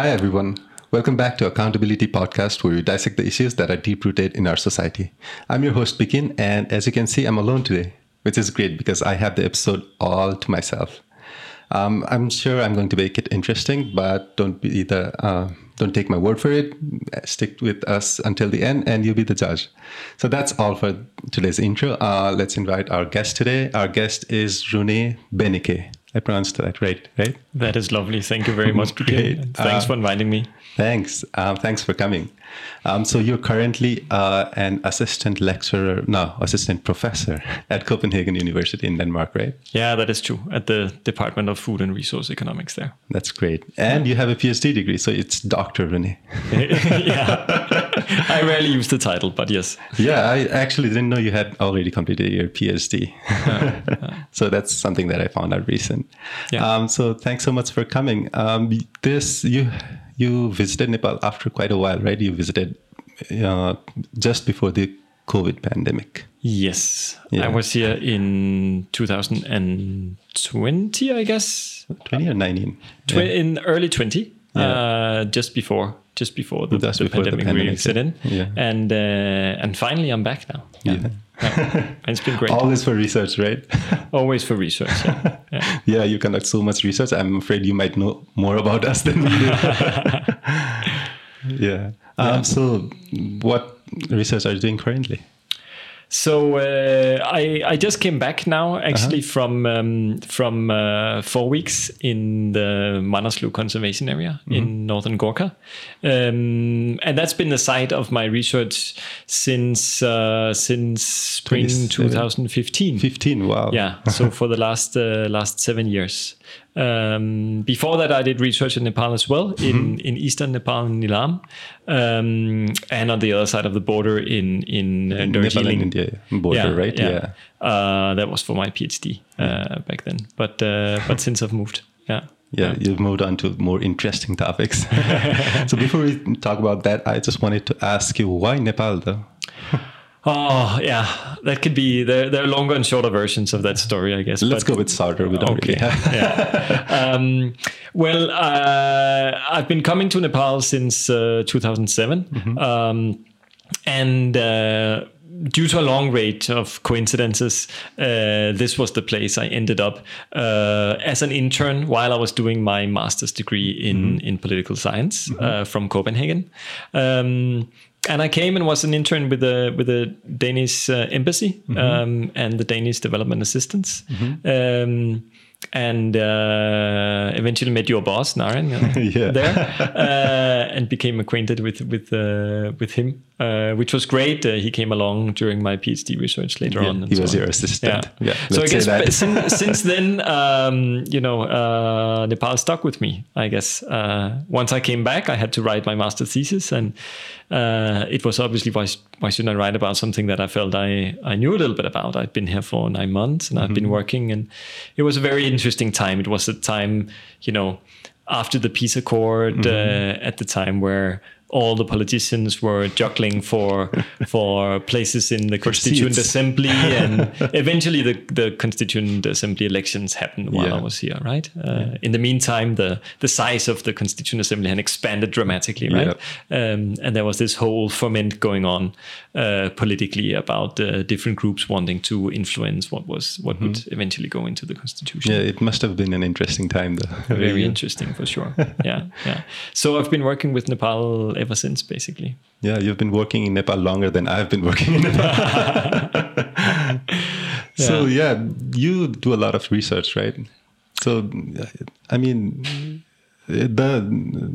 Hi, everyone. Welcome back to Accountability Podcast, where we dissect the issues that are deep rooted in our society. I'm your host, Bikin, and as you can see, I'm alone today, which is great because I have the episode all to myself. Um, I'm sure I'm going to make it interesting, but don't be the uh, don't take my word for it. Stick with us until the end, and you'll be the judge. So that's all for today's intro. Uh, let's invite our guest today. Our guest is Rune Bennike. I pronounced that right, right? That is lovely. Thank you very much, Great. Thanks uh, for inviting me. Thanks. Um, thanks for coming. Um, so you're currently uh, an assistant lecturer, no, assistant professor at Copenhagen University in Denmark, right? Yeah, that is true. At the Department of Food and Resource Economics there. That's great. And you have a PhD degree, so it's Dr. Rune. yeah. I rarely use the title, but yes. Yeah, I actually didn't know you had already completed your PhD. Uh, uh. so that's something that I found out recent. Yeah. Um, so thanks so much for coming. Um, this you you visited Nepal after quite a while, right? You visited uh, just before the COVID pandemic. Yes, yeah. I was here in 2020, I guess. 20 or 19? Tw- yeah. In early 20, yeah. uh, just before just before the, the, before pandemic, the pandemic really set in. And uh, and finally, I'm back now. Yeah. Yeah. it's been great. Always for research, right? Always for research. Yeah. yeah. yeah, you conduct so much research. I'm afraid you might know more about us than we do. yeah. Um, so, what research are you doing currently? So uh, I I just came back now actually uh-huh. from um, from uh, four weeks in the Manaslu Conservation Area mm-hmm. in northern Gorkha, um, and that's been the site of my research since uh, since spring 2015. 15, wow. Yeah, so for the last uh, last seven years. Um, before that, I did research in Nepal as well, in, mm-hmm. in eastern Nepal, in Ilam, um, and on the other side of the border in in uh, Nepal and India border, yeah, right? Yeah, yeah. Uh, that was for my PhD uh, back then. But uh, but since I've moved, yeah. Yeah, yeah, you've moved on to more interesting topics. so before we talk about that, I just wanted to ask you why Nepal, though. Oh yeah, that could be there. There are longer and shorter versions of that story, I guess. Let's but, go with shorter. We don't okay. really yeah. Um, well, uh, I've been coming to Nepal since uh, 2007, mm-hmm. um, and. Uh, due to a long rate of coincidences, uh, this was the place I ended up uh, as an intern while I was doing my master's degree in, mm-hmm. in political science mm-hmm. uh, from Copenhagen. Um, and I came and was an intern with the with the Danish uh, embassy mm-hmm. um, and the Danish development assistance. Mm-hmm. Um, and uh, eventually met your boss Naren uh, yeah. there, uh, and became acquainted with with uh, with him, uh, which was great. Uh, he came along during my PhD research later yeah, on. he was so your assistant. Yeah. yeah so I guess since, since, then, um, you know, Nepal stuck with me. I guess once I came back, I had to write my master thesis, and it was obviously why why shouldn't I write about something that I felt I I knew a little bit about? I'd been here for nine months, and mm-hmm. I've been mm-hmm. working, and it was a very interesting time. It was a time, you know, after the peace accord, mm-hmm. uh, at the time where all the politicians were juggling for for places in the Constituent Assembly, and eventually the, the Constituent Assembly elections happened while yeah. I was here. Right. Uh, yeah. In the meantime, the the size of the Constituent Assembly had expanded dramatically. Right. Yeah. Um, and there was this whole ferment going on uh, politically about uh, different groups wanting to influence what was what mm-hmm. would eventually go into the Constitution. Yeah, it must have been an interesting time, though. Very interesting for sure. yeah, yeah. So I've been working with Nepal ever since, basically. Yeah, you've been working in Nepal longer than I've been working in Nepal. so yeah, you do a lot of research, right? So, I mean, the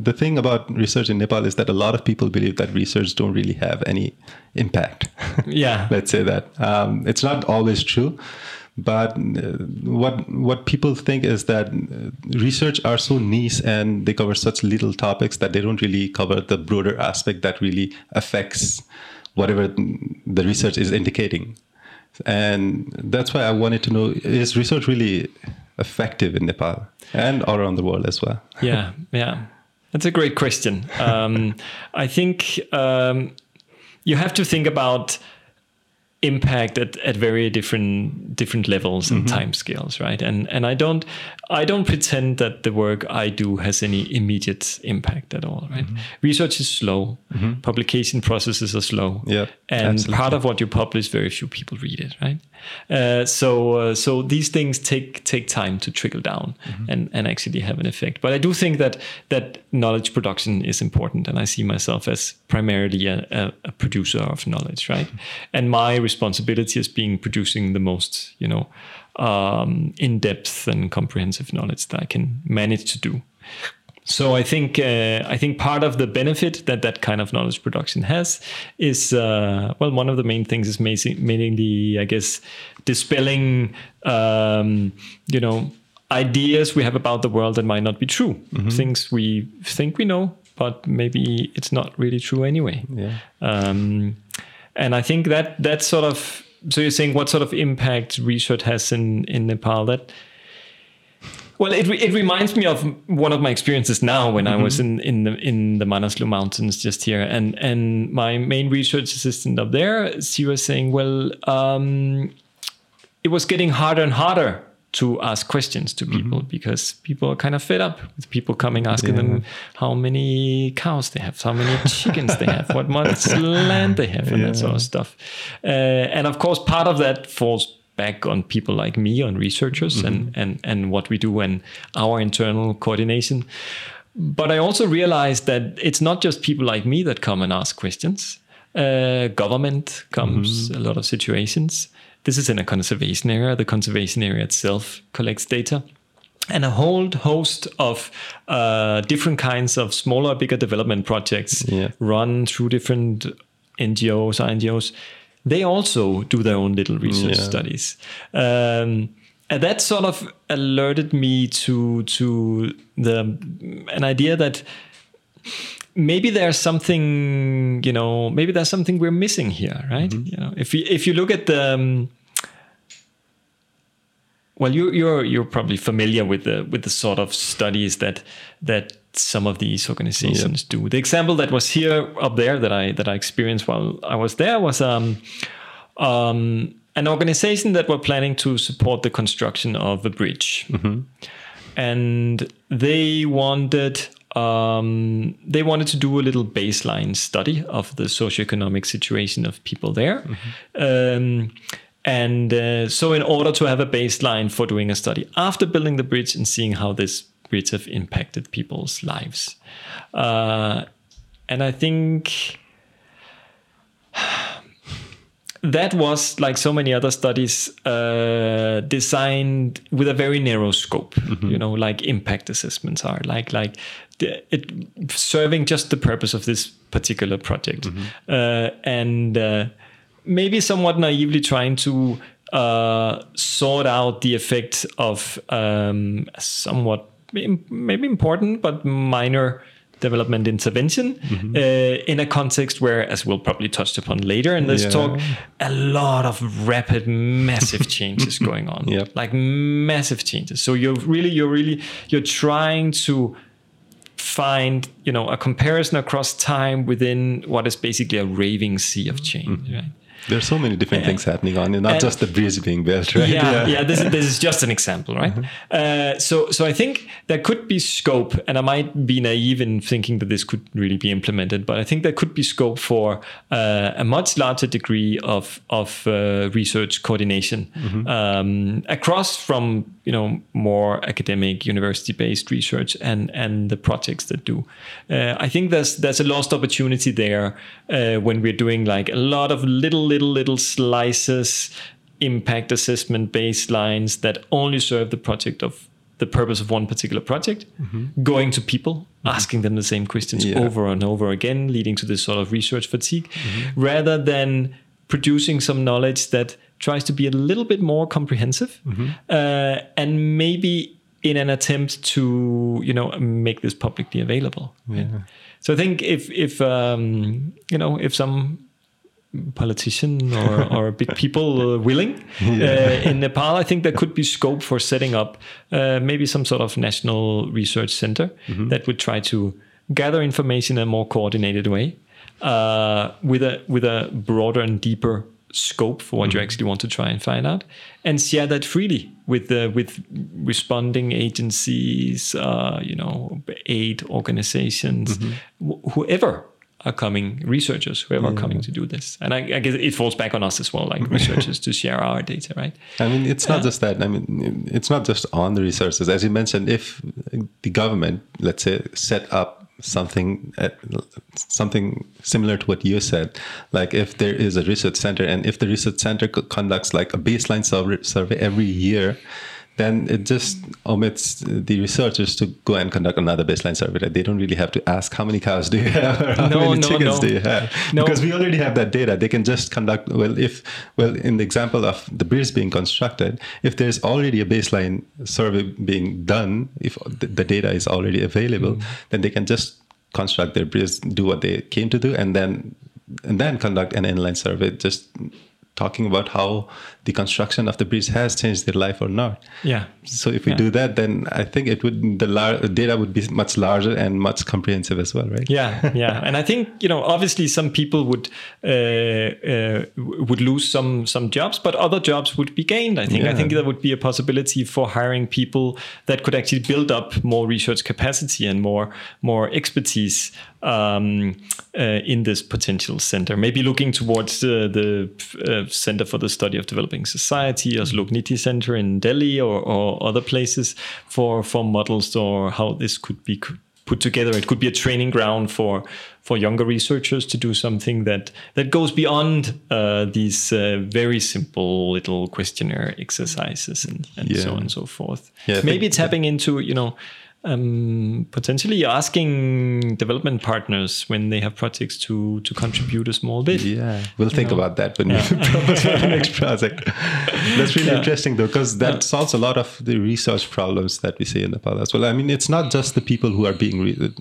the thing about research in Nepal is that a lot of people believe that research don't really have any impact. Yeah, let's say that um, it's not always true. But uh, what what people think is that uh, research are so niche and they cover such little topics that they don't really cover the broader aspect that really affects whatever the research is indicating. And that's why I wanted to know: is research really effective in Nepal and all around the world as well? yeah, yeah, that's a great question. Um, I think um, you have to think about impact at, at very different different levels and mm-hmm. time scales right? And and i don't i don't pretend that the work i do has any immediate impact at all right? Mm-hmm. research is slow. Mm-hmm. Publication processes are slow. Yep, and absolutely. part of what you publish very few people read it right uh, so uh, so these things take take time to trickle down and and actually have an effect. But i do think that that knowledge production is important and i see myself as primarily a, a, a producer of knowledge right? And my responsibility is being producing the most you know um, in-depth and comprehensive knowledge that i can manage to do so I think uh, I think part of the benefit that that kind of knowledge production has is uh, well one of the main things is mainly I guess dispelling um, you know ideas we have about the world that might not be true. Things we think we know but maybe it's not really true anyway. Yeah. um, and I think that that sort of so you're saying what sort of impact research has in in Nepal that well it, it reminds me of one of my experiences now when I was in in the in the Manaslu mountains just here. And and my main research assistant up there she was saying well um, it was getting harder and harder to ask questions to people because people are kind of fed up with people coming asking them how many cows they have, how many chickens they have, what much land they have, and that sort of stuff. Uh, and of course, part of that falls back on people like me, on researchers, and, and, and what we do and our internal coordination. But I also realized that it's not just people like me that come and ask questions. Uh, government comes a lot of situations. This is in a conservation area. The conservation area itself collects data. And a whole host of uh, different kinds of smaller, bigger development projects Yeah. run through different NGOs, NGOs. They also do their own little research Yeah. studies. Um, and that sort of alerted me to to the an idea that maybe there's something you know maybe there's something we're missing here right you know if you if you look at the um, well you you're you're probably familiar with the with the sort of studies that that some of these organizations do. The example that was here up there that i that i experienced while i was there was um um an organization that were planning to support the construction of a bridge. And they wanted um, they wanted to do a little baseline study of the socioeconomic situation of people there. Um, and uh, so, in order to have a baseline for doing a study after building the bridge and seeing how this have impacted people's lives, uh, and I think that was like so many other studies uh, designed with a very narrow scope. You know like impact assessments are like like the, it serving just the purpose of this particular project. Uh, and uh, maybe somewhat naively trying to uh, sort out the effect of um, somewhat maybe important but minor development intervention mm-hmm. uh, in a context where, as we'll probably touch upon later in this Yeah. talk, a lot of rapid, massive changes going on. Yep. Like massive changes. So you're really, you're really, you're trying to find, you know, a comparison across time within what is basically a raving sea of mm-hmm. change, mm-hmm. right? There's so many different things happening on, and not And- just the bridge being built, right? yeah, yeah. This is, this is just an example, right? Mm-hmm. Uh, so, so I think there could be scope, and I might be naive in thinking that this could really be implemented, but I think there could be scope for uh, a much larger degree of of uh, research coordination Mm-hmm. um, across from you know more academic, university based research and and the projects that do. Uh, I think there's there's a lost opportunity there uh, when we're doing like a lot of little little little slices impact assessment baselines that only serve the project of the purpose of one particular project, going to people, asking them the same questions Yeah. over and over again, leading to this sort of research fatigue, rather than producing some knowledge that tries to be a little bit more comprehensive uh, and maybe in an attempt to you know make this publicly available. right? So I think if if um, you know if some politician or, or big people uh, willing uh, in Nepal, I think there could be scope for setting up uh, maybe some sort of national research center that would try to gather information in a more coordinated way uh, with a with a broader and deeper scope for what you mm-hmm. actually want to try and find out, and share that freely with the with responding agencies, uh, you know, aid organizations, mm-hmm. wh- whoever are coming, researchers, whoever are coming to do this. And I, I guess it falls back on us as well, like researchers, to share our data, right? I mean, it's not uh, just that. I mean, it's not just on the resources. As you mentioned, if the government, let's say, set up something uh, something similar to what you said. Like if there is a research center and if the research center conducts like a baseline survey, survey every year then it just omits the researchers to go and conduct another baseline survey. Right? They don't really have to ask how many cows do you have or how No, many no, chickens no. do you have, No. because we already have that data. They can just conduct well if well in the example of the bridge being constructed, if there's already a baseline survey being done, if the data is already available, mm. then they can just construct their bridge, do what they came to do, and then and then conduct an inline survey, just talking about how the construction of the bridge has changed their life or not. Yeah. So if we Yeah. do that, then I think it would the lar- data would be much larger and much comprehensive as well, right? yeah yeah and i think you know obviously some people would uh, uh, would lose some some jobs but other jobs would be gained i think i think there would be a possibility for hiring people that could actually build up more research capacity and more more expertise um, uh, in this potential center maybe looking towards uh, the center for the study of developing society or Lokniti center in delhi or, or other places for for models or how this could be put together. It could be a training ground for for younger researchers to do something that that goes beyond uh, these uh, very simple little questionnaire exercises and, and so on and so forth. Yeah, Maybe it's tapping into you know. Um, potentially asking development partners when they have projects to to contribute a small bit. Yeah, we'll think know. about that when we propose for the next project. That's really Yeah. interesting though, because that solves a lot of the research problems that we see in Nepal as well. I mean, it's not just the people who are being re-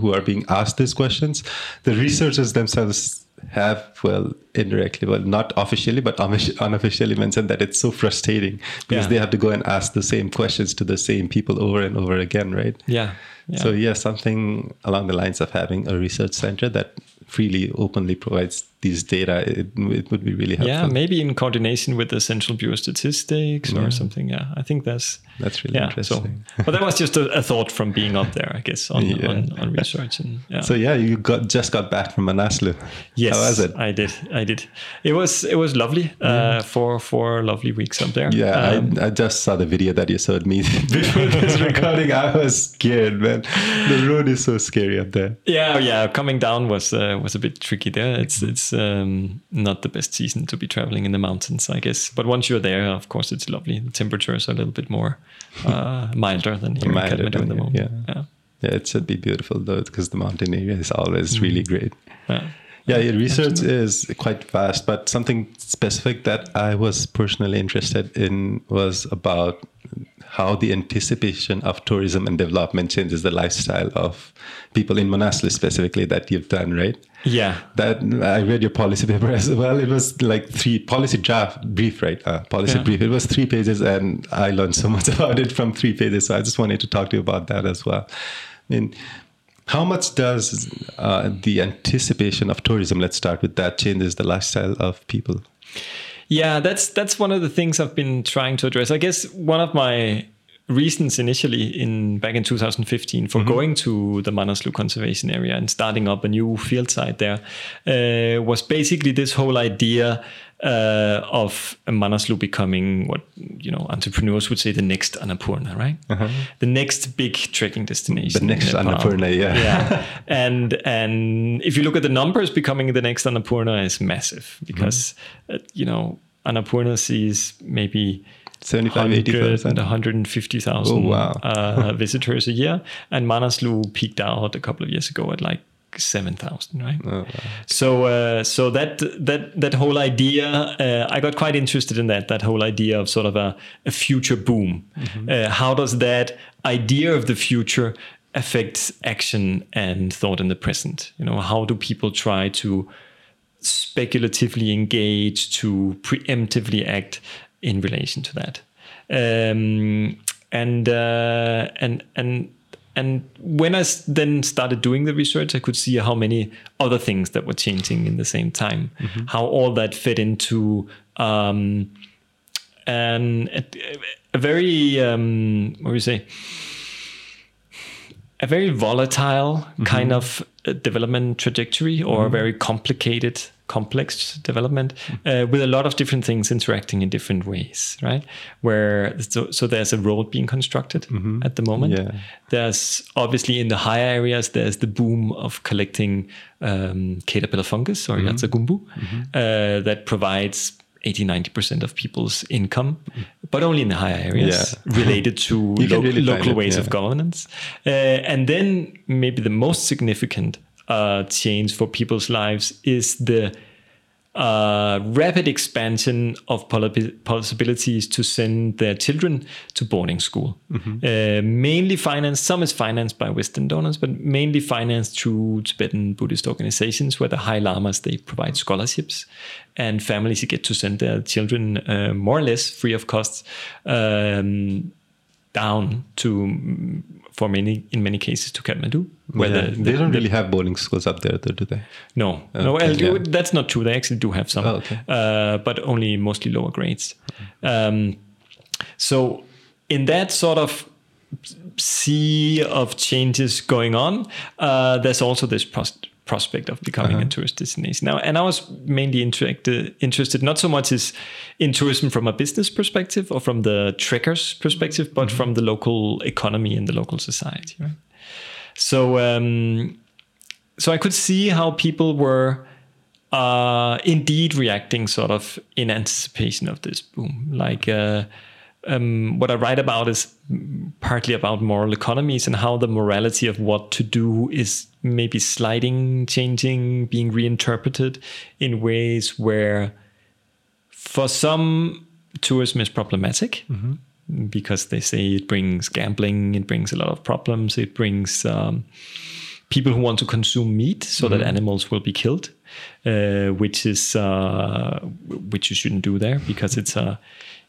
who are being asked these questions; the researchers themselves have, well, indirectly, well, not officially, but unofficially mentioned that it's so frustrating because Yeah. they have to go and ask the same questions to the same people over and over again, right? Yeah. yeah. So yeah, something along the lines of having a research center that freely, openly provides these data, it, it would be really helpful. yeah, maybe in coordination with the Central Bureau of Statistics or something. Yeah, I think that's That's really yeah. So, interesting. but that was just a, a thought from being up there, I guess, on Yeah. on, on research and yeah. So yeah, you got just got back from Manaslu. yes, How was it? I did. I did. It was it was lovely. Uh, four four lovely weeks up there. Yeah, Um, I, I just saw the video that you showed me before this recording. I was scared, man. The road is so scary up there. yeah, yeah. Coming down was uh, was a bit tricky there. It's it's um, not the best season to be traveling in the mountains, I guess. But once you're there, of course, it's lovely. The temperatures are a little bit more uh, milder than here Milder in Kathmandu the moment. yeah. yeah. Yeah, it should be beautiful though, because the mountain area is always Mm. really great. yeah. Yeah, your research is quite vast, but something specific that I was personally interested in was about how the anticipation of tourism and development changes the lifestyle of people in Manaslu specifically that you've done, right? Yeah. That I read your policy paper as well. It was like three policy draft brief, right? Uh, policy Yeah. brief. It was three pages, and I learned so much about it from three pages. So I just wanted to talk to you about that as well. I mean, how much does uh, the anticipation of tourism, let's start with that, changes the lifestyle of people? Yeah, that's that's one of the things I've been trying to address. I guess one of my reasons initially in back in 2015 for going to the Manaslu conservation area and starting up a new field site there uh, was basically this whole idea uh, of Manaslu becoming what you know entrepreneurs would say the next Annapurna, right? The next big trekking destination. The next. Annapurna, yeah. yeah. And and if you look at the numbers, becoming the next Annapurna is massive because uh, you know Annapurna sees maybe 75, 100 80,000. and 150,000 Oh, wow. uh, visitors a year. And Manaslu peaked out a couple of years ago at like 7,000, right? Oh, wow. So, uh, so that that that whole idea, uh, I got quite interested in that. That whole idea of sort of a, a future boom. Uh, how does that idea of the future affect action and thought in the present? You know, how do people try to speculatively engage, to preemptively act in relation to that? Um, and uh, and and and when I then started doing the research, I could see how many other things that were changing in the same time, how all that fit into um, an a, a very um, what do you say? A very volatile kind of uh, development trajectory or a very complicated complex development uh, with a lot of different things interacting in different ways right? Where so, so there's a road being constructed at the moment. Yeah. there's obviously in the higher areas there's the boom of collecting um, caterpillar fungus or yartsa gunbu uh, that provides 80 90% of people's income but only in the higher areas related to lo- really local it, ways yeah. of governance. Uh, and then maybe the most significant uh, change for people's lives is the uh, rapid expansion of possibilities to send their children to boarding school. Uh, mainly financed, some is financed by Western donors, but mainly financed through Tibetan Buddhist organizations where the High Lamas they provide scholarships and families get to send their children uh, more or less free of costs um, down to, for many in many cases, to Kathmandu. Where Yeah, the, they don't the- really have boarding schools up there, though, do they? no, no, well, yeah. that's not true. They actually do have some, Oh, okay. uh, but only mostly lower grades. Um, so, in that sort of sea of changes going on, uh, there's also this prospect of becoming Uh-huh. a tourist destination now. And I was mainly interested, interested not so much as in tourism from a business perspective or from the trekkers perspective, but Mm-hmm. from the local economy and the local society. Right? So. Um, so I could see how people were uh, indeed reacting sort of in anticipation of this boom. Like uh, um, what I write about is partly about moral economies and how the morality of what to do is maybe sliding, changing, being reinterpreted in ways where for some tourism is problematic because they say it brings gambling, it brings a lot of problems, it brings um, people who want to consume meat so that animals will be killed, uh, which is uh, which you shouldn't do there because it's a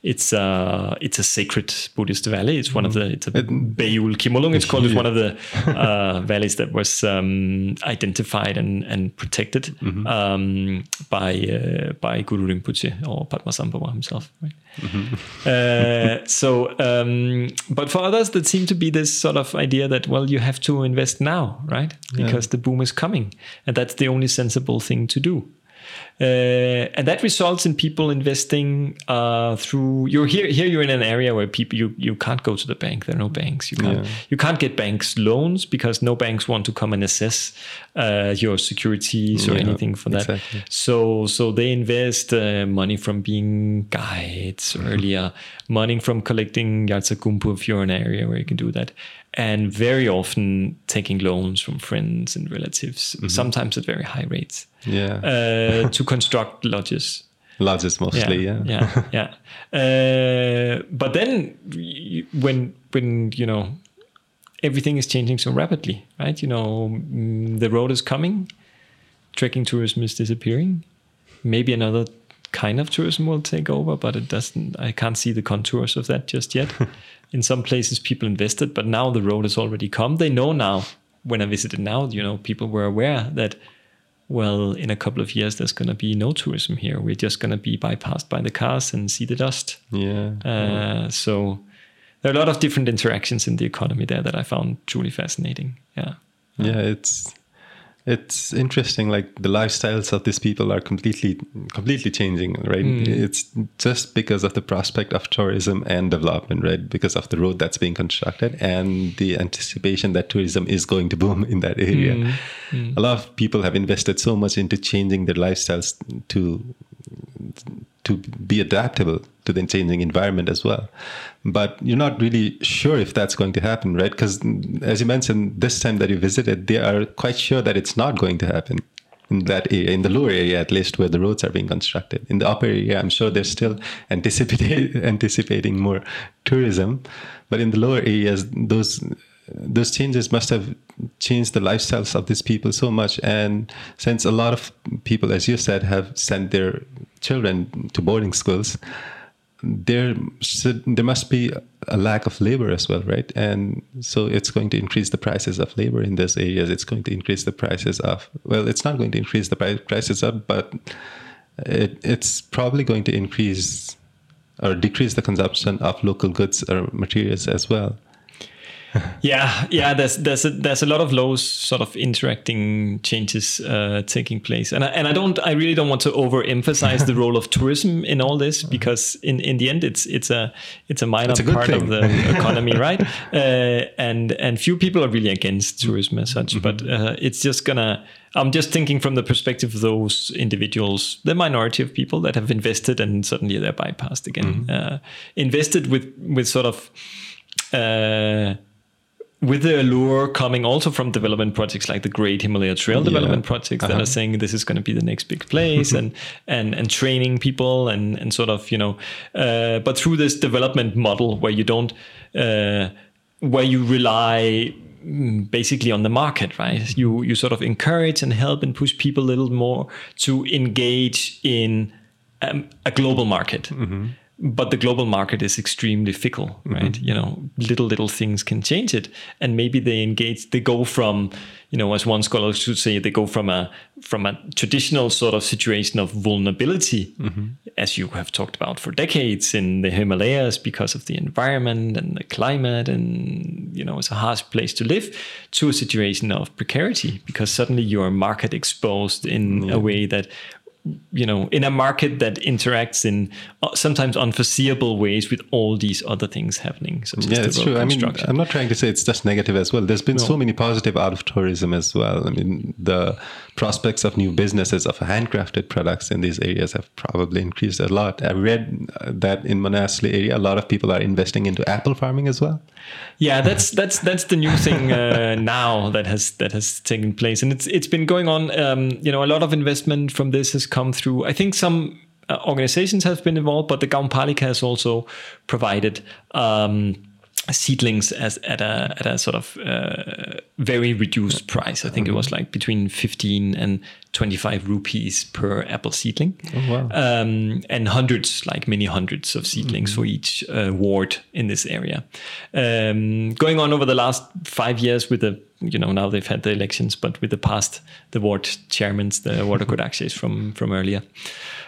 it's a it's a sacred Buddhist valley. It's one of the it's a Beyul Kyimolung. It's called. It's one of the uh, valleys that was um, identified and and protected um, by uh, by Guru Rinpoche or Padmasambhava himself. Right? Uh, so, um, but for others, that seemed to be this sort of idea that well, you have to invest now, right? Because the boom is coming, and that's the only sensible thing to do. Uh, and that results in people investing uh, through. You're here. Here, you're in an area where people you you can't go to the bank. There are no banks. You can't Yeah. you can't get banks loans because no banks want to come and assess uh, your securities or Yeah, anything for that. exactly. So so they invest uh, money from being guides earlier, money from collecting yartsa gunbu if you're in an area where you can do that, and very often taking loans from friends and relatives, sometimes at very high rates, Yeah. uh, to construct lodges. Lodges mostly, yeah. yeah, yeah. Uh, but then when when you know everything is changing so rapidly, right? You know, mm, the road is coming, trekking tourism is disappearing. Maybe another kind of tourism will take over, but it doesn't. I can't see the contours of that just yet. In some places, people invested, but now the road has already come. They know now. When I visited now, you know, people were aware that well, in a couple of years, there's going to be no tourism here. We're just going to be bypassed by the cars and see the dust. Yeah. Uh, so there are a lot of different interactions in the economy there that I found truly fascinating. Yeah. yeah it's it's interesting like the lifestyles of these people are completely completely changing right? Mm. It's just because of the prospect of tourism and development right? Because of the road that's being constructed and the anticipation that tourism is going to boom in that area. Mm. Mm. A lot of people have invested so much into changing their lifestyles to to be adaptable to the changing environment as well. But you're not really sure if that's going to happen, right? Because as you mentioned, this time that you visited, they are quite sure that it's not going to happen in that area, in the lower area at least, where the roads are being constructed. In the upper area, I'm sure they're still anticipating more tourism, but in the lower areas, those those changes must have changed the lifestyles of these people so much. And since a lot of people, as you said, have sent their children to boarding schools, there should, there must be a lack of labor as well, right? And so it's going to increase the prices of labor in those areas. It's going to increase the prices of well, it's not going to increase the prices up, but it, it's probably going to increase or decrease the consumption of local goods or materials as well yeah, yeah. There's there's a, there's a lot of those sort of interacting changes uh, taking place, and I, and I don't I really don't want to overemphasize the role of tourism in all this because in, in the end it's it's a it's a minor a part thing. of the economy, right? Uh, and and few people are really against tourism as such, mm-hmm. but uh, it's just gonna. I'm just thinking from the perspective of those individuals, the minority of people that have invested and suddenly they're bypassed again. Mm-hmm. Uh, invested with with sort of uh, with the allure coming also from development projects like the Great Himalaya Trail development projects uh-huh. that are saying this is going to be the next big place and and and training people and and sort of you know, uh, but through this development model where you don't uh, where you rely mm, basically on the market right? You you sort of encourage and help and push people a little more to engage in um, a global market. Mm-hmm but the global market is extremely fickle right mm-hmm. you know little little things can change it and maybe they engage they go from you know as one scholar should say they go from a from a traditional sort of situation of vulnerability mm-hmm. as you have talked about for decades in the himalayas because of the environment and the climate and you know it's a harsh place to live to a situation of precarity because suddenly you are market exposed in yeah. a way that you know in a market that interacts in uh, sometimes unforeseeable ways with all these other things happening. Yeah it's true. I mean i'm not trying to say it's just negative as well. There's been no. so many positive out of tourism as well. I mean the prospects of new businesses of handcrafted products in these areas have probably increased a lot. I read that in manaslu area a lot of people are investing into apple farming as well. Yeah that's that's that's the new thing uh, now that has that has taken place. And it's it's been going on um, you know a lot of investment from this has come through. I think some uh, organizations have been involved, but the Gaonpalika has also provided um, seedlings as at a at a sort of uh, very reduced price. I think it was like between fifteen and twenty five rupees per apple seedling, oh, wow. um, and hundreds, like many hundreds of seedlings mm-hmm. for each uh, ward in this area. Um, going on over the last five years with the you know now they've had the elections, but with the past the ward chairmans, the ward Kodakshes from from earlier.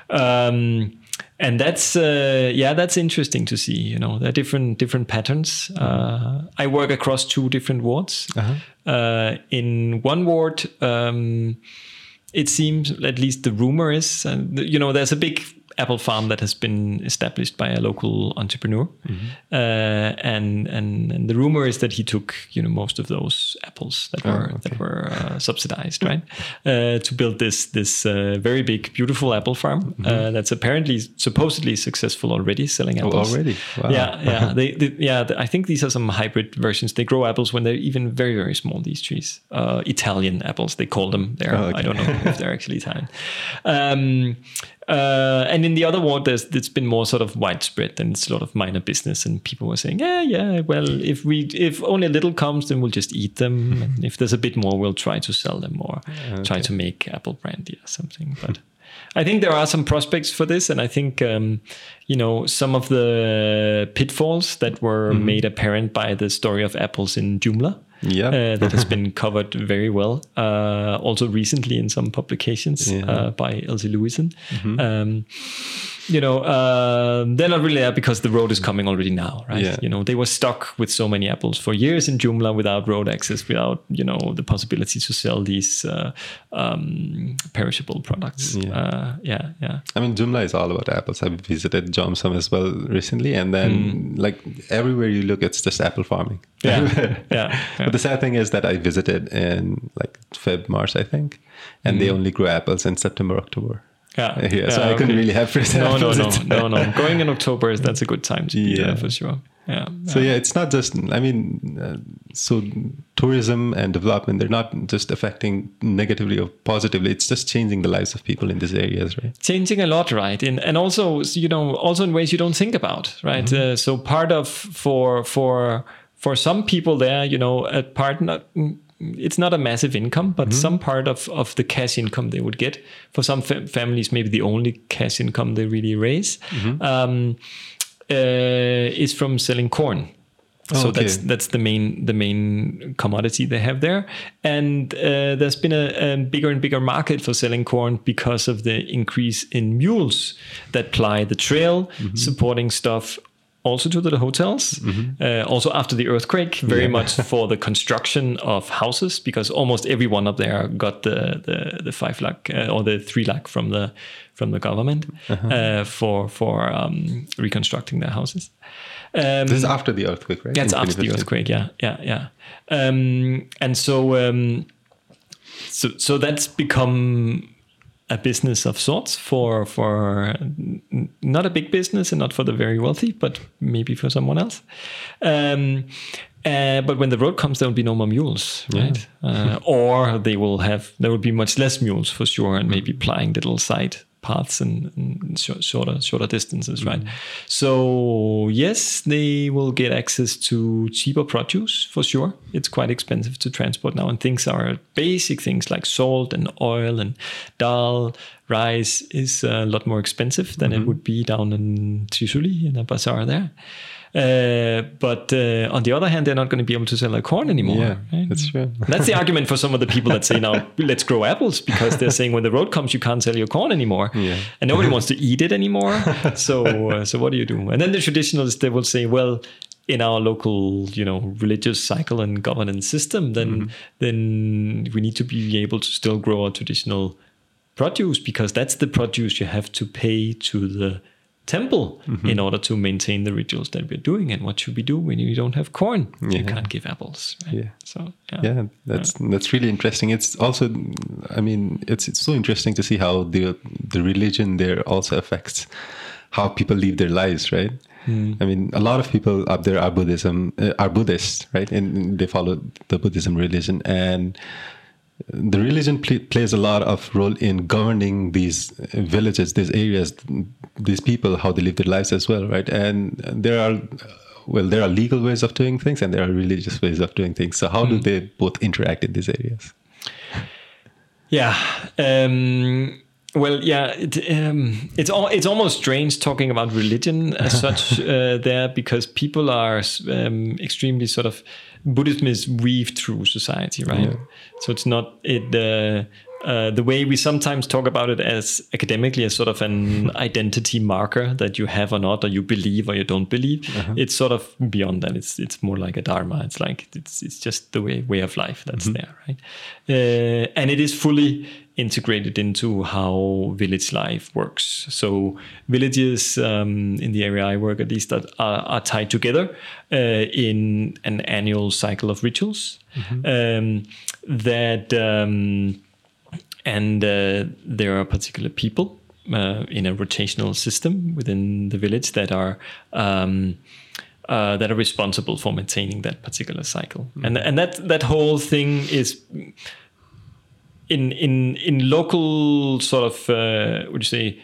Um, and that's uh, yeah that's interesting to see you know there are different different patterns uh, i work across two different wards uh-huh. uh, in one ward um, it seems at least the rumor is and you know there's a big apple farm that has been established by a local entrepreneur, mm-hmm. uh, and, and and the rumor is that he took you know most of those apples that oh, were okay. that were uh, subsidized, right, uh, to build this this uh, very big beautiful apple farm mm-hmm. Uh, that's apparently supposedly successful already, selling oh, apples oh, already. Wow. Yeah, yeah, they, they, yeah. I think these are some hybrid versions. They grow apples when they're even very very small. These trees, uh, Italian apples, they call them. There, oh, okay. I don't know if they're actually Italian. Um, uh, and in the other ward, there's it's been more sort of widespread and it's a lot of minor business, and people were saying, yeah, yeah, well, if we if only a little comes, then we'll just eat them. and if there's a bit more, we'll try to sell them or okay. try to make apple brandy or something. But I think there are some prospects for this, and I think um, you know some of the pitfalls that were mm-hmm. made apparent by the story of apples in Jumla yeah. Uh, that has been covered very well. Uh, also recently in some publications yeah. uh, by Elsie Lewison. Mm-hmm. Um, you know, uh, they're not really there because the road is coming already now, right? Yeah. You know, they were stuck with so many apples for years in Jumla without road access, without you know the possibility to sell these uh, um, perishable products. Yeah. Uh, yeah, yeah. I mean, Jumla is all about apples. I visited Jomsom as well recently, and then mm. like everywhere you look, it's just apple farming. Yeah, yeah, yeah. But the sad thing is that I visited in like Feb, March, I think, and mm. they only grow apples in September, October. Yeah, yeah. So I couldn't really have fresh no, no, no, no, no. Going in October is that's a good time to yeah. there for sure. Yeah. So yeah, it's not just. I mean, uh, so tourism and development they're not just affecting negatively or positively. It's just changing the lives of people in these areas, right? Changing a lot, right? And and also you know also in ways you don't think about, right? Mm-hmm. Uh, so part of for for for some people there, you know, a part not it's not a massive income, but mm-hmm. some part of, of the cash income they would get. For some fa- families, maybe the only cash income they really raise. Mm-hmm. Um, uh, is from selling corn. So okay. that's that's the main the main commodity they have there, and uh, there's been a, a, bigger and bigger market for selling corn because of the increase in mules that ply the trail, mm-hmm. supporting stuff also to the hotels. Mm-hmm. Uh, also after the earthquake, very yeah. much for the construction of houses because almost everyone up there got the the, the five lakh uh, or the three lakh from the from the government uh-huh. uh, for for um, reconstructing their houses. Um, this is after the earthquake, right? That's after the earthquake. Yeah, yeah, yeah. Um, and so, um, so, so that's become a business of sorts for for not a big business and not for the very wealthy, but maybe for someone else. Um, uh, but when the road comes, there will be no more mules, right? Yeah. uh, or they will have there will be much less mules for sure, and maybe plying little side paths and, and shorter shorter distances, right? Mm-hmm. So yes, they will get access to cheaper produce for sure. It's quite expensive to transport now, and things are basic things like salt and oil and dal, rice is a lot more expensive than mm-hmm. it would be down in Thisuli in a bazaar there. Uh, but uh, on the other hand, they're not going to be able to sell their corn anymore. Yeah, right? that's true. that's the argument for some of the people that say now let's grow apples because they're saying when the road comes, you can't sell your corn anymore, yeah. and nobody wants to eat it anymore. So, uh, so what do you do? And then the traditionalists they will say, well, in our local you know religious cycle and governance system then mm-hmm. then we need to be able to still grow our traditional produce because that's the produce you have to pay to the temple mm-hmm. in order to maintain the rituals that we're doing. And what should we do when you don't have corn? Yeah. You can't give apples. Right? Yeah. So yeah, yeah that's yeah. that's really interesting. It's also, I mean, it's it's so interesting to see how the the religion there also affects how people live their lives, right? Mm. I mean, a lot of people up there are Buddhism, uh, are Buddhists, right? And they follow the Buddhism religion, and the religion pl- plays a lot of role in governing these villages, these areas, these people, how they live their lives as well, right? And there are, well, there are legal ways of doing things and there are religious ways of doing things. So how mm. do hmm. they both interact in these areas? Yeah. Um, well, yeah, it, um, it's all, it's almost strange talking about religion as such uh, there because people are um, extremely sort of Buddhism is weaved through society, right? Yeah. So it's not it. Uh, uh, the way we sometimes talk about it as academically as sort of an identity marker that you have or not, or you believe or you don't believe. Uh-huh. It's sort of beyond that. It's it's more like a dharma. It's like it's it's just the way way of life that's mm-hmm. there, right? Uh, and it is fully integrated into how village life works. So villages um, in the area I work at least are, are tied together uh, in an annual cycle of rituals mm-hmm. um, that um, and uh, there are particular people uh, in a rotational system within the village that are um, uh, that are responsible for maintaining that particular cycle, mm-hmm. and and that that whole thing is in in in local sort of uh, would you say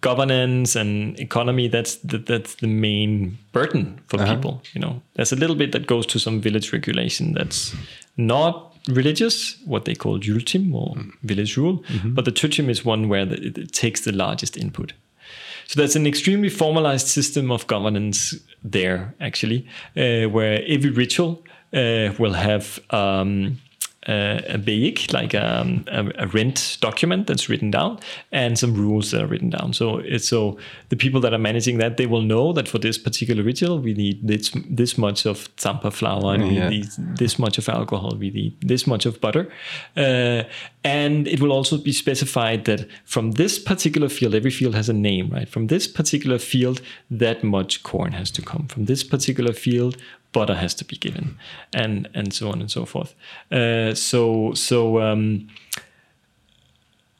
governance and economy that's the, that's the main burden for uh-huh. people you know there's a little bit that goes to some village regulation that's not religious what they call jultim or mm. village rule mm-hmm. but the tuchim is one where the, it takes the largest input so that's an extremely formalized system of governance there actually uh, where every ritual uh, will have um, uh, a big, like um, a, a, rent document that's written down, and some rules that are written down. So it's so the people that are managing that they will know that for this particular ritual we need this this much of tsampa flour, and yeah. we need this much of alcohol, we need this much of butter, uh, and it will also be specified that from this particular field, every field has a name, right? From this particular field, that much corn has to come. From this particular field, butter has to be given, and and so on and so forth. Uh, so so. Um,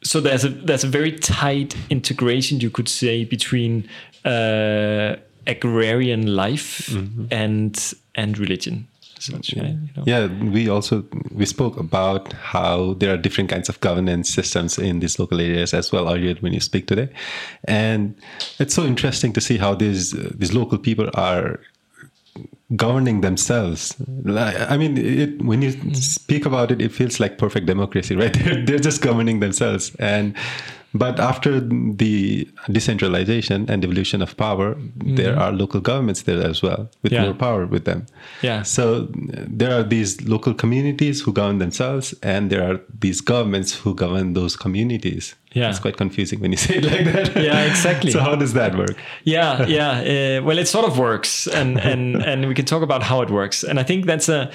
so there's a there's a very tight integration you could say between uh, agrarian life mm-hmm. and and religion yeah. You know? yeah we also we spoke about how there are different kinds of governance systems in these local areas as well earlier when you speak today and it's so interesting to see how these these local people are governing themselves. I mean, it, when you mm. speak about it, it feels like perfect democracy, right? They're, they're just governing themselves, and But after the decentralization and evolution of power, there are local governments there as well with Mm-hmm. Yeah. more power with them. Yeah. So there are these local communities who govern themselves, and there are these governments who govern those communities. Yeah. It's quite confusing when you say it like that. Yeah, exactly. so how does that work? yeah yeah uh, well it sort of works and and and we can talk about how it works and i think that's a uh,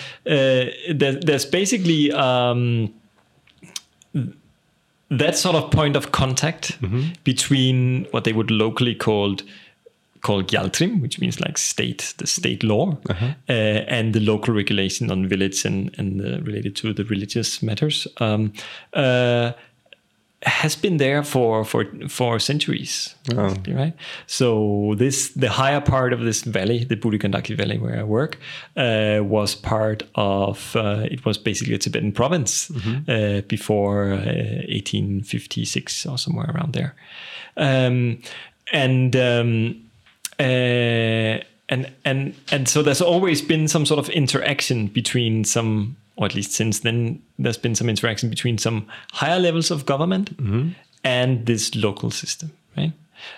there, there's basically um that sort of point of contact between what they would locally called called Gyaltrim, which means like state, the state law, uh, and the local regulation on village and and uh, related to the religious matters. Um, uh, has been there for for for centuries, basically, right? So this the higher part of this valley, the Burigandaki Valley, where I work, uh, was part of. Uh, it was basically a Tibetan province uh, before uh, 1856 or somewhere around there, um, and. Um, uh, and and and so there's always been some sort of interaction between some or at least since then there's been some interaction between some higher levels of government and this local system right?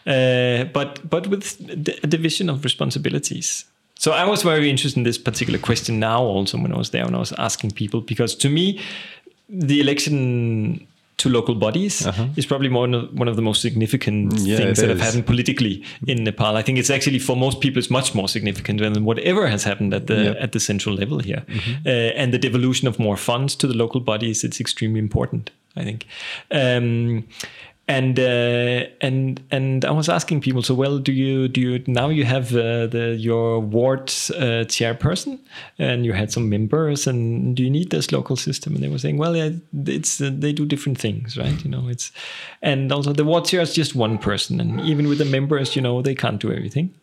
Uh, but but with d- a division of responsibilities. So i was very interested in this particular question now also when i was there when i was asking people because to me the election to local bodies is probably one of, one of the most significant Yeah, things that have happened politically in Nepal. I think it's actually for most people it's much more significant than whatever has happened at the Yep. at the central level here. Uh, and the devolution of more funds to the local bodies it's extremely important. I think. Um, and uh, and and I was asking people, so well, do you do you now you have uh, the your ward uh, chairperson and you had some members, and do you need this local system? And they were saying, well, yeah, it's uh, they do different things, right? You know, it's and also the ward chair is just one person, and even with the members, you know, they can't do everything.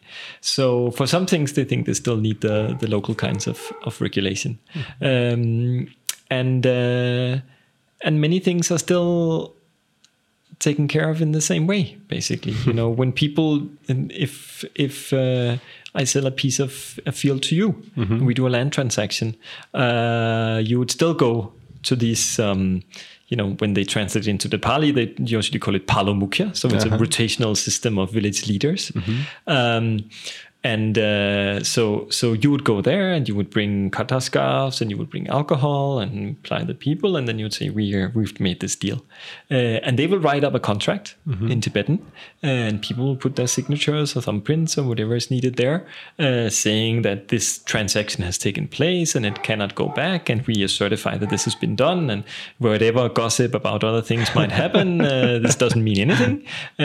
So for some things, they think they still need the the local kinds of of regulation, um, and uh, and many things are still taken care of in the same way basically. You know when people if if uh, i sell a piece of a field to you and we do a land transaction uh, you would still go to these um, you know when they translate into the pali they usually call it palomukya so it's a rotational system of village leaders. Um, and uh, so so you would go there and you would bring kata scarves and you would bring alcohol and apply the people and then you would say we are, we've made this deal. Uh, and they will write up a contract in tibetan and people will put their signatures or thumbprints or whatever is needed there uh, saying that this transaction has taken place and it cannot go back and we certify that this has been done and whatever gossip about other things might happen uh, this doesn't mean anything uh,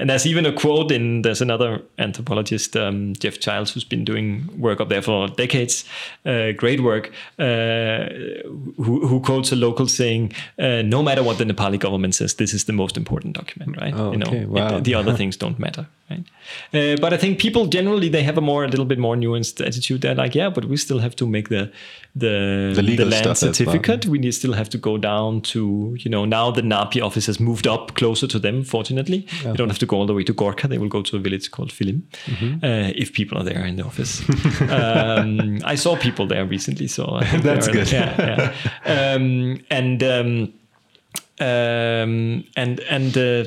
and there's even a quote in there's another anthropologist um, Geoff Childs who's been doing work up there for decades uh, great work uh, who, who quotes a local saying uh, no matter what the Nepali government says this is the most important document right Oh, you know okay. it- Wow. The other things don't matter right uh, but I think people generally they have a more a little bit more nuanced attitude they're like yeah but we still have to make the the, The legal land stuff as well. certificate we need, still have to go down to you know now the Napi office has moved up closer to them fortunately you don't have to go all the way to Gorkha. they will go to a village called Philim Mm-hmm. uh, if people are there in the office um, I saw people there recently so That's good. yeah, yeah. Um, and um, um, and and uh,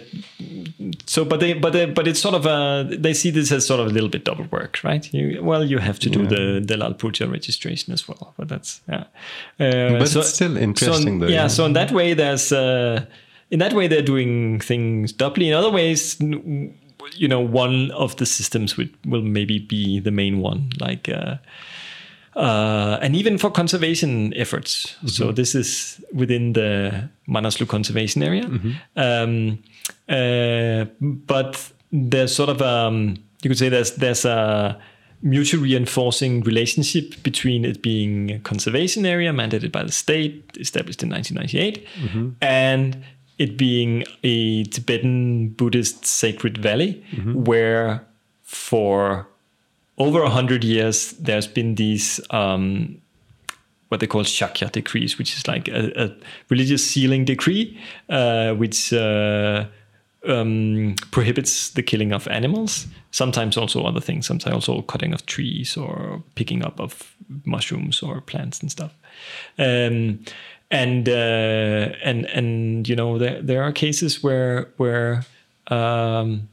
so but they but they, but it's sort of a they see this as sort of a little bit double work right? You, well you have to do the the Lalpurja registration as well but that's yeah. Uh, But it's still interesting so, though, yeah, yeah. so in that way there's uh, in that way they're doing things doubly. In other ways you know one of the systems would, will maybe be the main one like uh, and even for conservation efforts. So this is within the Manaslu conservation area. Um, uh, but there's sort of um, you could say there's there's a mutually reinforcing relationship between it being a conservation area mandated by the state, established in 1998, and it being a Tibetan Buddhist sacred valley, where for over a hundred years, there's been these um, what they call Shakya decrees, which is like a, a religious sealing decree, uh, which uh, um, prohibits the killing of animals. Sometimes also other things. Sometimes also cutting of trees or picking up of mushrooms or plants and stuff. Um, and uh, and and you know there there are cases where where um,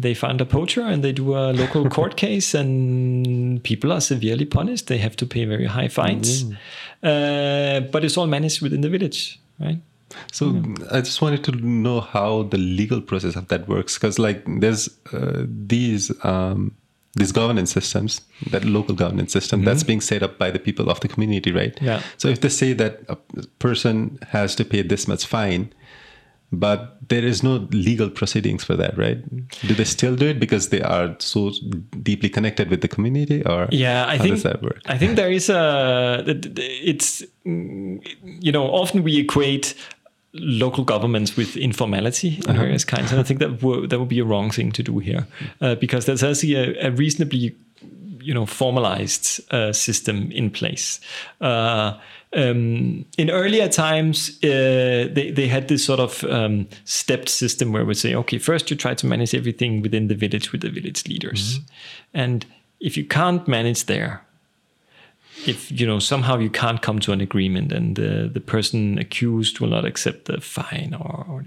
they find a poacher and they do a local court case and people are severely punished. They have to pay very high fines, mm. uh, but it's all managed within the village, right? So mm. I just wanted to know how the legal process of that works because like there's uh, these um, these governance systems, that local governance system mm-hmm. that's being set up by the people of the community, right? Yeah. So if they say that a person has to pay this much fine, but there is no legal proceedings for that, right? Do they still do it because they are so deeply connected with the community, or yeah, I how think does that work? I think there is a it's you know often we equate local governments with informality in uh-huh. various kinds. And I think that w- that would be a wrong thing to do here, uh, because there's actually a, a, reasonably, you know, formalized uh, system in place. Uh, um, in earlier times, uh, they they had this sort of um, stepped system where we say, okay, first you try to manage everything within the village with the village leaders, mm-hmm. and if you can't manage there, if you know somehow you can't come to an agreement and the, the person accused will not accept the fine or, or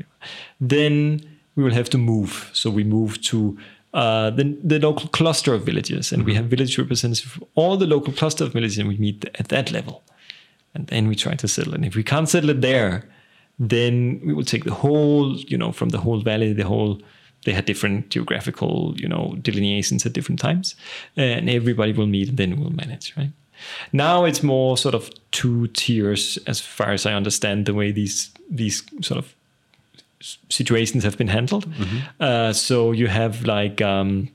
then we will have to move so we move to uh, the, the local cluster of villages and mm-hmm. we have village representatives for all the local cluster of villages and we meet at that level and then we try to settle it and if we can't settle it there then we will take the whole you know from the whole valley the whole they had different geographical you know delineations at different times and everybody will meet and then we'll manage right now it's more sort of two tiers, as far as I understand the way these these sort of situations have been handled. Mm-hmm. Uh, so you have like um,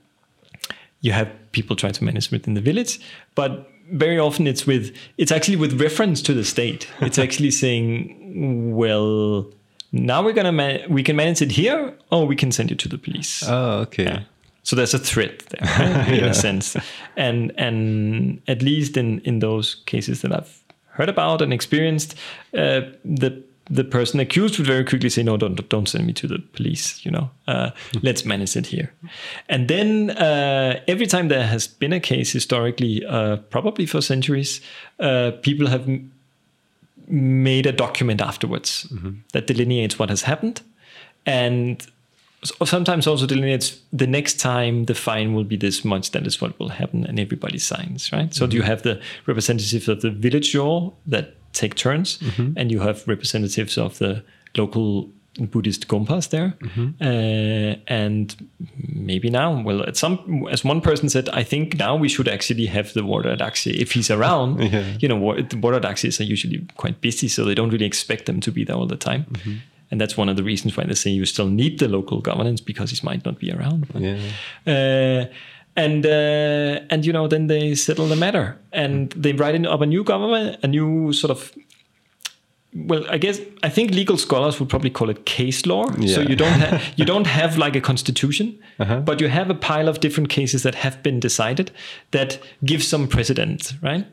you have people trying to manage within the village, but very often it's with it's actually with reference to the state. It's actually saying, well, now we're gonna man- we can manage it here, or we can send you to the police. Oh, okay. Yeah. So there's a threat there in a sense, and and at least in in those cases that I've heard about and experienced, uh, the the person accused would very quickly say, "No, don't don't send me to the police. You know, uh, hmm. let's manage it here." And then uh, every time there has been a case historically, uh, probably for centuries, uh, people have m- made a document afterwards mm-hmm. that delineates what has happened, and sometimes also delineates the next time the fine will be this much, that is what will happen, and everybody signs, right? So mm-hmm. you have the representatives of the village law that take turns, mm-hmm. and you have representatives of the local Buddhist gompas there, mm-hmm. uh, and maybe now, well, at some, as one person said, I think now we should actually have the warder daksi if he's around. yeah. You know, the warder daksis are usually quite busy, so they don't really expect them to be there all the time. Mm-hmm and that's one of the reasons why they say you still need the local governance because he might not be around. Yeah. Uh, and uh, and you know then they settle the matter and they write in up a new government, a new sort of. Well, I guess I think legal scholars would probably call it case law. Yeah. So you don't have you don't have like a constitution, uh-huh. but you have a pile of different cases that have been decided that give some precedent, right?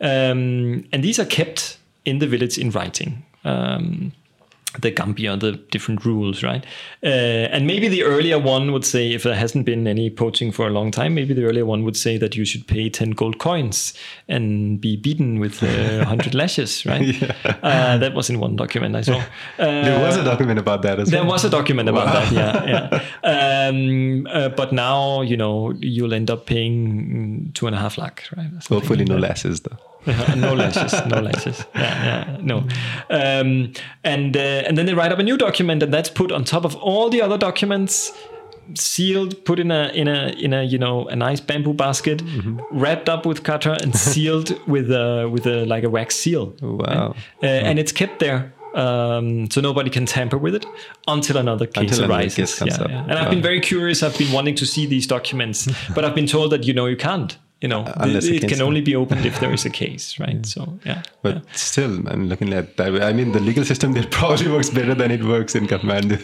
Um, and these are kept in the village in writing. Um, the Gambia, the different rules, right? Uh, and maybe the earlier one would say, if there hasn't been any poaching for a long time, maybe the earlier one would say that you should pay 10 gold coins and be beaten with uh, 100 lashes, right? Yeah. Uh, that was in one document I saw. there was a document about that as there well. There was a document about wow. that, yeah. yeah. Um, uh, but now, you know, you'll end up paying two and a half lakh, right? Hopefully, no lashes, though. no lashes, no lashes. Yeah, yeah, no. Um, and uh, and then they write up a new document, and that's put on top of all the other documents, sealed, put in a in a in a you know a nice bamboo basket, mm-hmm. wrapped up with katra, and sealed with a with a like a wax seal. Wow! Uh, And it's kept there. Um, so nobody can tamper with it until another case until arises. Another case yeah, yeah. And. I've been very curious. I've been wanting to see these documents, but I've been told that you know you can't you know, Unless it, can only be opened if there is a case, right? Yeah. So, yeah. But yeah. still, I'm looking at that. I mean, the legal system there probably works better than it works in Kathmandu.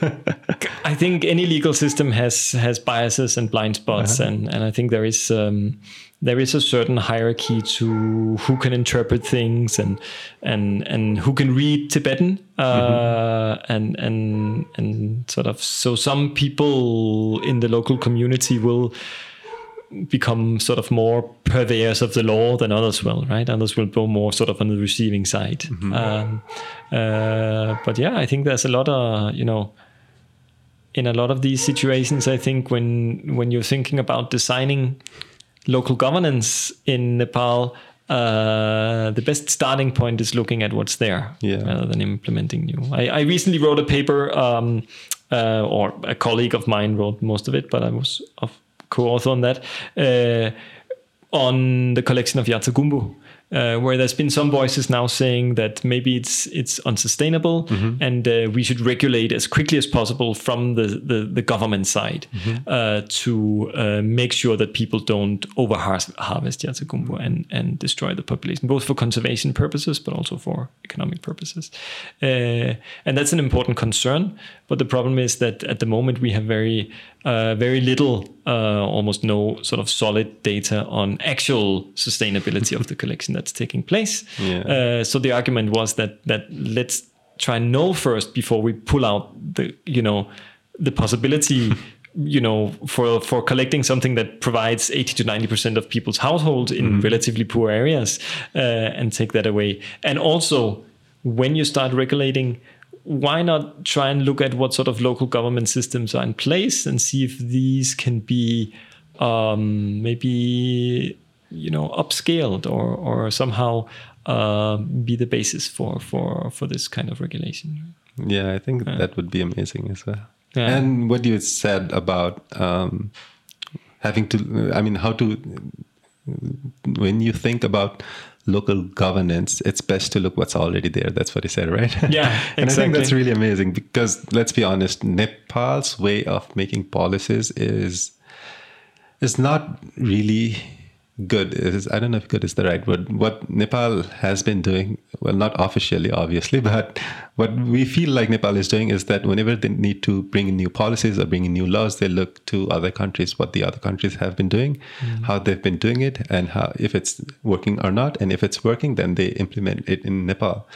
I think any legal system has has biases and blind spots, uh-huh. and and I think there is. Um, there is a certain hierarchy to who can interpret things and and and who can read Tibetan uh, mm-hmm. and and and sort of so some people in the local community will become sort of more purveyors of the law than others will, right? Others will go more sort of on the receiving side. Mm-hmm. Um, uh, but yeah, I think there's a lot of you know in a lot of these situations, I think when when you're thinking about designing local governance in Nepal, uh, the best starting point is looking at what's there yeah. rather than implementing new. I, I recently wrote a paper, um, uh, or a colleague of mine wrote most of it, but I was a co-author on that, uh, on the collection of yartsa gunbu uh, where there's been some voices now saying that maybe it's it's unsustainable mm-hmm. and uh, we should regulate as quickly as possible from the the, the government side mm-hmm. uh, to uh, make sure that people don't over harvest and and destroy the population, both for conservation purposes but also for economic purposes. Uh, and that's an important concern. But the problem is that at the moment we have very uh, very little, uh, almost no sort of solid data on actual sustainability of the collection that's taking place. Yeah. Uh, so the argument was that that let's try and know first before we pull out the you know the possibility. you know, for for collecting something that provides 80 to 90 percent of people's households in mm-hmm. relatively poor areas, uh, and take that away. And also, when you start regulating why not try and look at what sort of local government systems are in place and see if these can be um, maybe you know upscaled or or somehow uh, be the basis for for for this kind of regulation. Yeah, I think yeah. that would be amazing as well. Yeah. And what you said about um, having to, I mean, how to when you think about local governance, it's best to look what's already there. That's what he said, right? Yeah, and exactly. I think that's really amazing because let's be honest, Nepal's way of making policies is is not really good is I don't know if good is the right word. What Nepal has been doing, well, not officially, obviously, but what we feel like Nepal is doing is that whenever they need to bring in new policies or bring in new laws, they look to other countries, what the other countries have been doing, mm-hmm. how they've been doing it, and how if it's working or not. And if it's working, then they implement it in Nepal.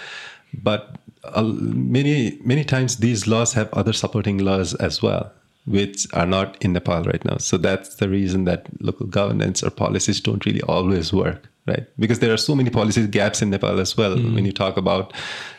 But uh, many many times these laws have other supporting laws as well which are not in Nepal right now. So that's the reason that local governance or policies don't really always work, right? Because there are so many policy gaps in Nepal as well. Mm. When you talk about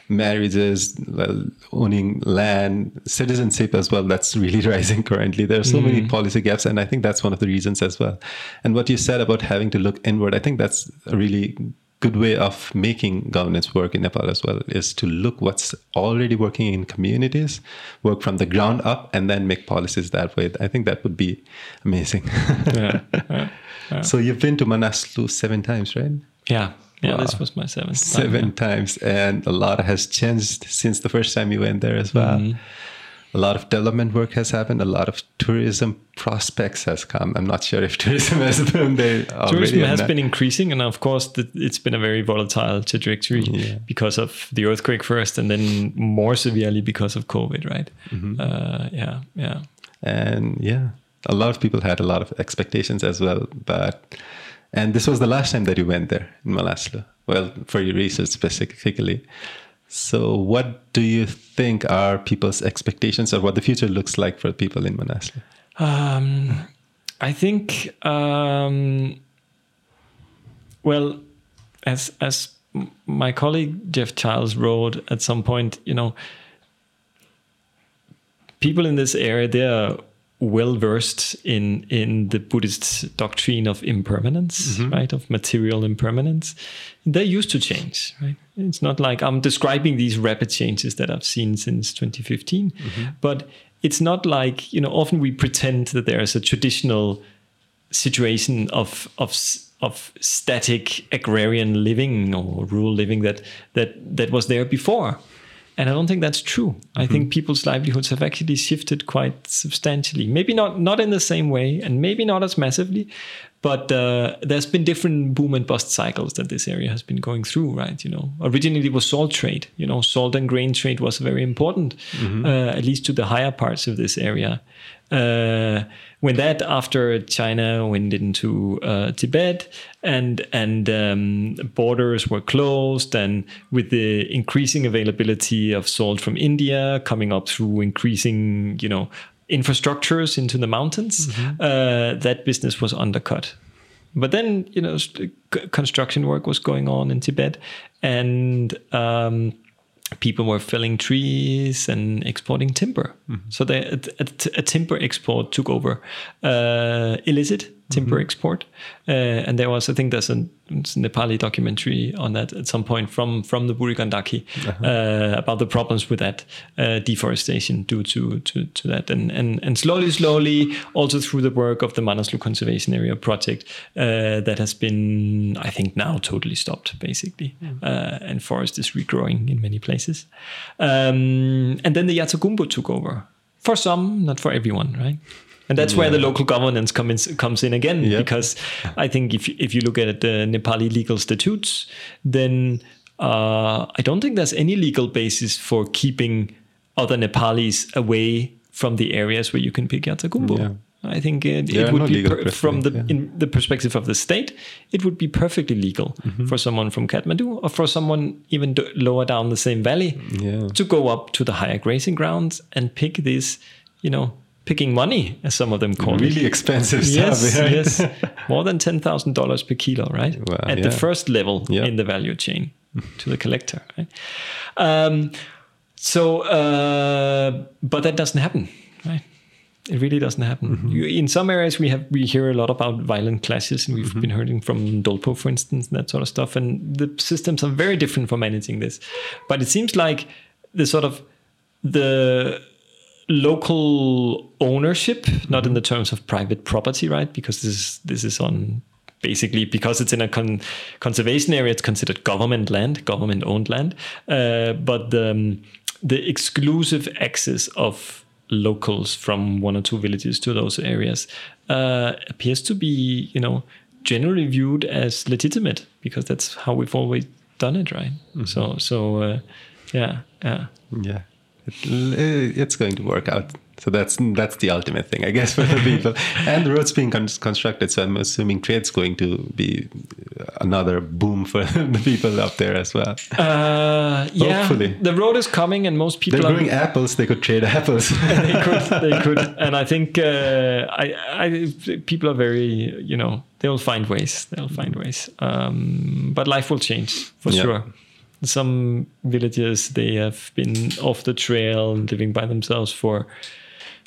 marriages, well, owning land, citizenship as well, that's really rising currently. There are so mm. many policy gaps, and I think that's one of the reasons as well. And what you said about having to look inward, I think that's a really good way of making governance work in Nepal as well is to look what's already working in communities, work from the ground up, and then make policies that way. I think that would be amazing. yeah, yeah, yeah. So you've been to Manaslu seven times, right? Yeah. Yeah, wow. this was my seventh. Seven time, times, and a lot has changed since the first time you went there as well. Mm-hmm a lot of development work has happened. A lot of tourism prospects has come. I'm not sure if tourism has been there. Tourism has been increasing, and of course, it's been a very volatile trajectory yeah. because of the earthquake first, and then more severely because of COVID. Right? Mm-hmm. Uh, yeah, yeah, and yeah, a lot of people had a lot of expectations as well, but. And this was the last time that you went there in Manaslu. Well, for your research specifically. So, what do you think are people's expectations or what the future looks like for people in Manaslu? Um, I think, um, well, as as my colleague Geoff Childs wrote at some point, you know, people in this area they are well versed in in the Buddhist doctrine of impermanence, mm-hmm. right? Of material impermanence. They're used to change, right? It's not like I'm describing these rapid changes that I've seen since 2015, mm-hmm. but it's not like you know. Often we pretend that there is a traditional situation of of of static agrarian living or rural living that that that was there before and I don't think that's true. Mm-hmm. I think people's livelihoods have actually shifted quite substantially. Maybe not not in the same way, and maybe not as massively, but uh, there's been different boom and bust cycles that this area has been going through. Right? You know, originally it was salt trade. You know, salt and grain trade was very important, mm-hmm. uh, at least to the higher parts of this area. Uh, when that after China went into uh, Tibet and and um, borders were closed and with the increasing availability of salt from India coming up through increasing you know infrastructures into the mountains, Mm-hmm. uh, that business was undercut. But then, you know, st- construction work was going on in Tibet, and um, people were felling trees and exporting timber. So the, a, a- a timber export took over, uh, illicit timber export, uh, and there was, I think, there's a Nepali documentary on that at some point from from the Burigandaki uh, about the problems with that uh, deforestation due to, to to that, and and and slowly, slowly, also through the work of the Manaslu Conservation Area project, uh, that has been, I think, now totally stopped, basically, uh, and forest is regrowing in many places, um, and then the yartsa gunbu took over. For some, not for everyone, right? And that's where the local governance come in, comes in again, Yeah. because I think if if you look at the Nepali legal statutes, then uh, I don't think there's any legal basis for keeping other Nepalis away from the areas where you can pick yartsa gunbu. Yeah. I think it, it would no be per- from the yeah. in the perspective of the state, it would be perfectly legal Mm-hmm. for someone from Kathmandu or for someone even d- lower down the same valley Yeah. to go up to the higher grazing grounds and pick this, you know, picking money as some of them call it. Really expensive Yes, stuff. right? yes, more than ten thousand dollars per kilo, right? Wow, At the first level Yeah. in the value chain to the collector, right? Um, so, uh, but that doesn't happen, right? It really doesn't happen. Mm-hmm. You, in some areas, we have we hear a lot about violent clashes, and we've Mm-hmm. been hearing from Dolpo, for instance, and that sort of stuff. And the systems are very different for managing this. But it seems like the sort of the local ownership, not in the terms of private property, right? Because this is this is on basically because it's in a con- conservation area, it's considered government land, government owned land. Uh, but the, um, the exclusive access of locals from one or two villages to those areas uh, appears to be, you know, generally viewed as legitimate because that's how we've always done it, right? So, so uh, yeah, yeah. Yeah, it, it's going to work out. So that's that's the ultimate thing, I guess, for the people. and the road's being con- constructed, so I'm assuming trade's going to be another boom for the people up there as well. Uh, yeah, Hopefully. the road is coming, and most people They're are growing apples; they could trade apples. they could, they could, and I think uh, I, I, people are very, you know, they'll find ways. They'll find ways. Um, but life will change for Yeah. sure. Some villages they have been off the trail and living by themselves for,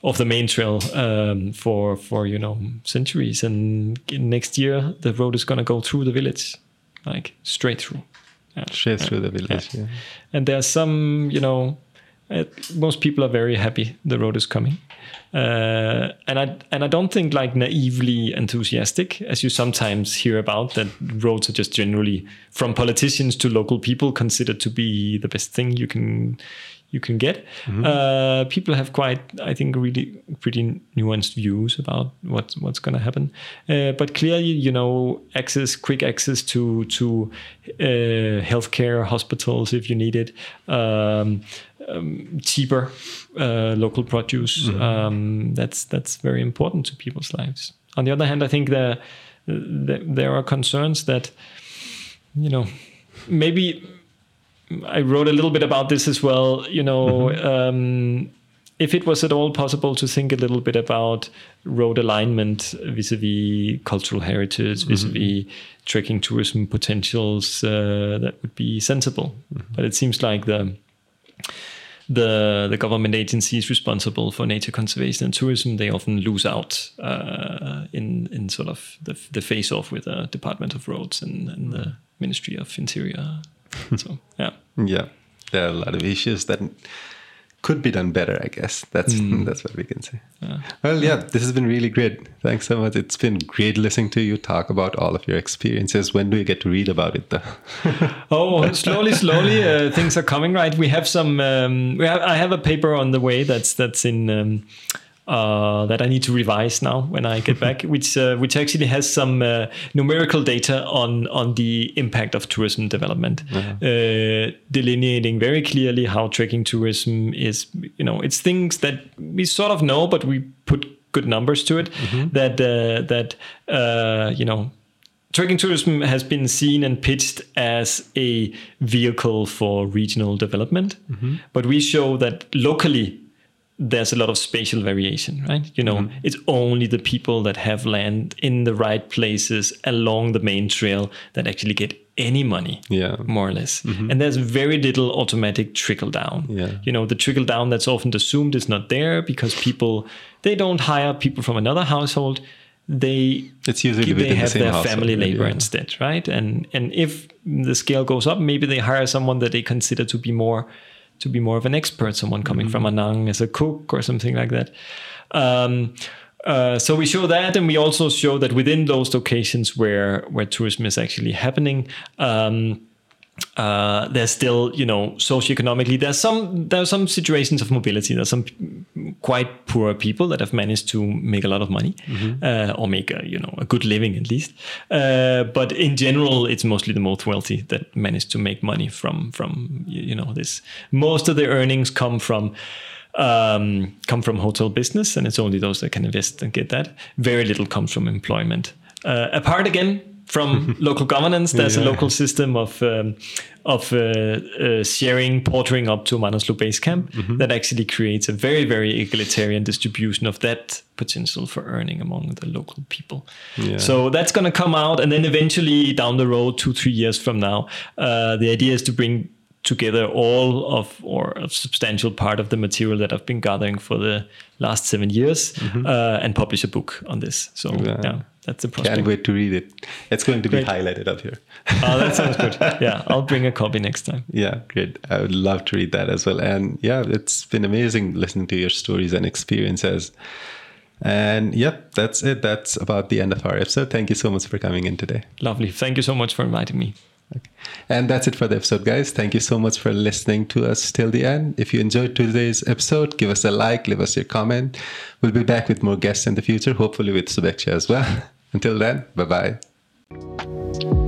off the main trail um, for for you know centuries. And next year the road is gonna go through the village, like straight through. Yeah. Straight through the village. Yeah. And there's some, you know, uh, most people are very happy the road is coming. Uh, and I and I don't think like naively enthusiastic, as you sometimes hear about that roads are just generally from politicians to local people considered to be the best thing you can you can get. Uh, people have quite, I think, really pretty nuanced views about what what's going to happen. Uh, but clearly, you know, access, quick access to to uh, healthcare, hospitals if you need it, um, um, cheaper uh, local produce. Um, that's that's very important to people's lives. On the other hand, I think there there, there are concerns that you know maybe I wrote a little bit about this as well. You know, um, if it was at all possible to think a little bit about road alignment vis-a-vis cultural heritage, vis-a-vis trekking tourism potentials, uh, that would be sensible. But it seems like the the the government agencies responsible for nature conservation and tourism they often lose out uh, in in sort of the, the face off with the Department of Roads and, and the Ministry of Interior. so yeah. Yeah, there are a lot of issues that could be done better. I guess that's that's what we can say. Well, yeah, this has been really great. Thanks so much. It's been great listening to you talk about all of your experiences. When do you get to read about it, though? Oh, slowly, slowly, uh, things are coming right. We have some. Um, we have, I have a paper on the way that's that's in um, uh, that I need to revise now when I get back, which uh, which actually has some uh, numerical data on on the impact of tourism development, uh, delineating very clearly how trekking tourism is. You know, it's things that we sort of know, but we put good numbers to it. That uh, that uh, you know trekking tourism has been seen and pitched as a vehicle for regional development, but we show that locally there's a lot of spatial variation, right? You know, mm-hmm. it's only the people that have land in the right places along the main trail that actually get any money, Yeah. more or less. Mm-hmm. And there's very little automatic trickle down. Yeah. You know, the trickle down that's often assumed is not there because people they don't hire people from another household. They It's usually they within the have their household, family labor Yeah. instead, right? And and if the scale goes up, maybe they hire someone that they consider to be more to be more of an expert, someone coming from Mm-hmm. Manang as a cook or something like that. Um, uh, so we show that, and we also show that within those locations where where tourism is actually happening. Um, uh, there's still, you know, socioeconomically, there's some there are some situations of mobility. There's some quite poor people that have managed to make a lot of money, uh, or make a you know a good living at least. Uh, but in general, it's mostly the most wealthy that manage to make money from from you you know this. Most of the earnings come from um, come from hotel business, and it's only those that can invest and get that. Very little comes from employment. Uh, apart again from local governance, there's a local system of um, of uh, uh, sharing portering up to Manaslu base camp that actually creates a very very egalitarian distribution of that potential for earning among the local people. Yeah. So that's going to come out, and then eventually down the road, two three years from now, uh, the idea is to bring together all of or a substantial part of the material that I've been gathering for the last seven years uh, and publish a book on this. So Mm-hmm. Yeah. yeah, that's the prospect. Can't wait to read it. It's going to be highlighted up here. Oh, that sounds good. Yeah, I'll bring a copy next time. Yeah, great. I would love to read that as well. And yeah, it's been amazing listening to your stories and experiences. And yep, that's it. That's about the end of our episode. Thank you so much for coming in today. Lovely. Thank you so much for inviting me. And that's it for the episode, guys. Thank you so much for listening to us till the end. If you enjoyed today's episode, give us a like, leave us your comment. We'll be back with more guests in the future, hopefully with Subeksha as well. Until then, bye bye.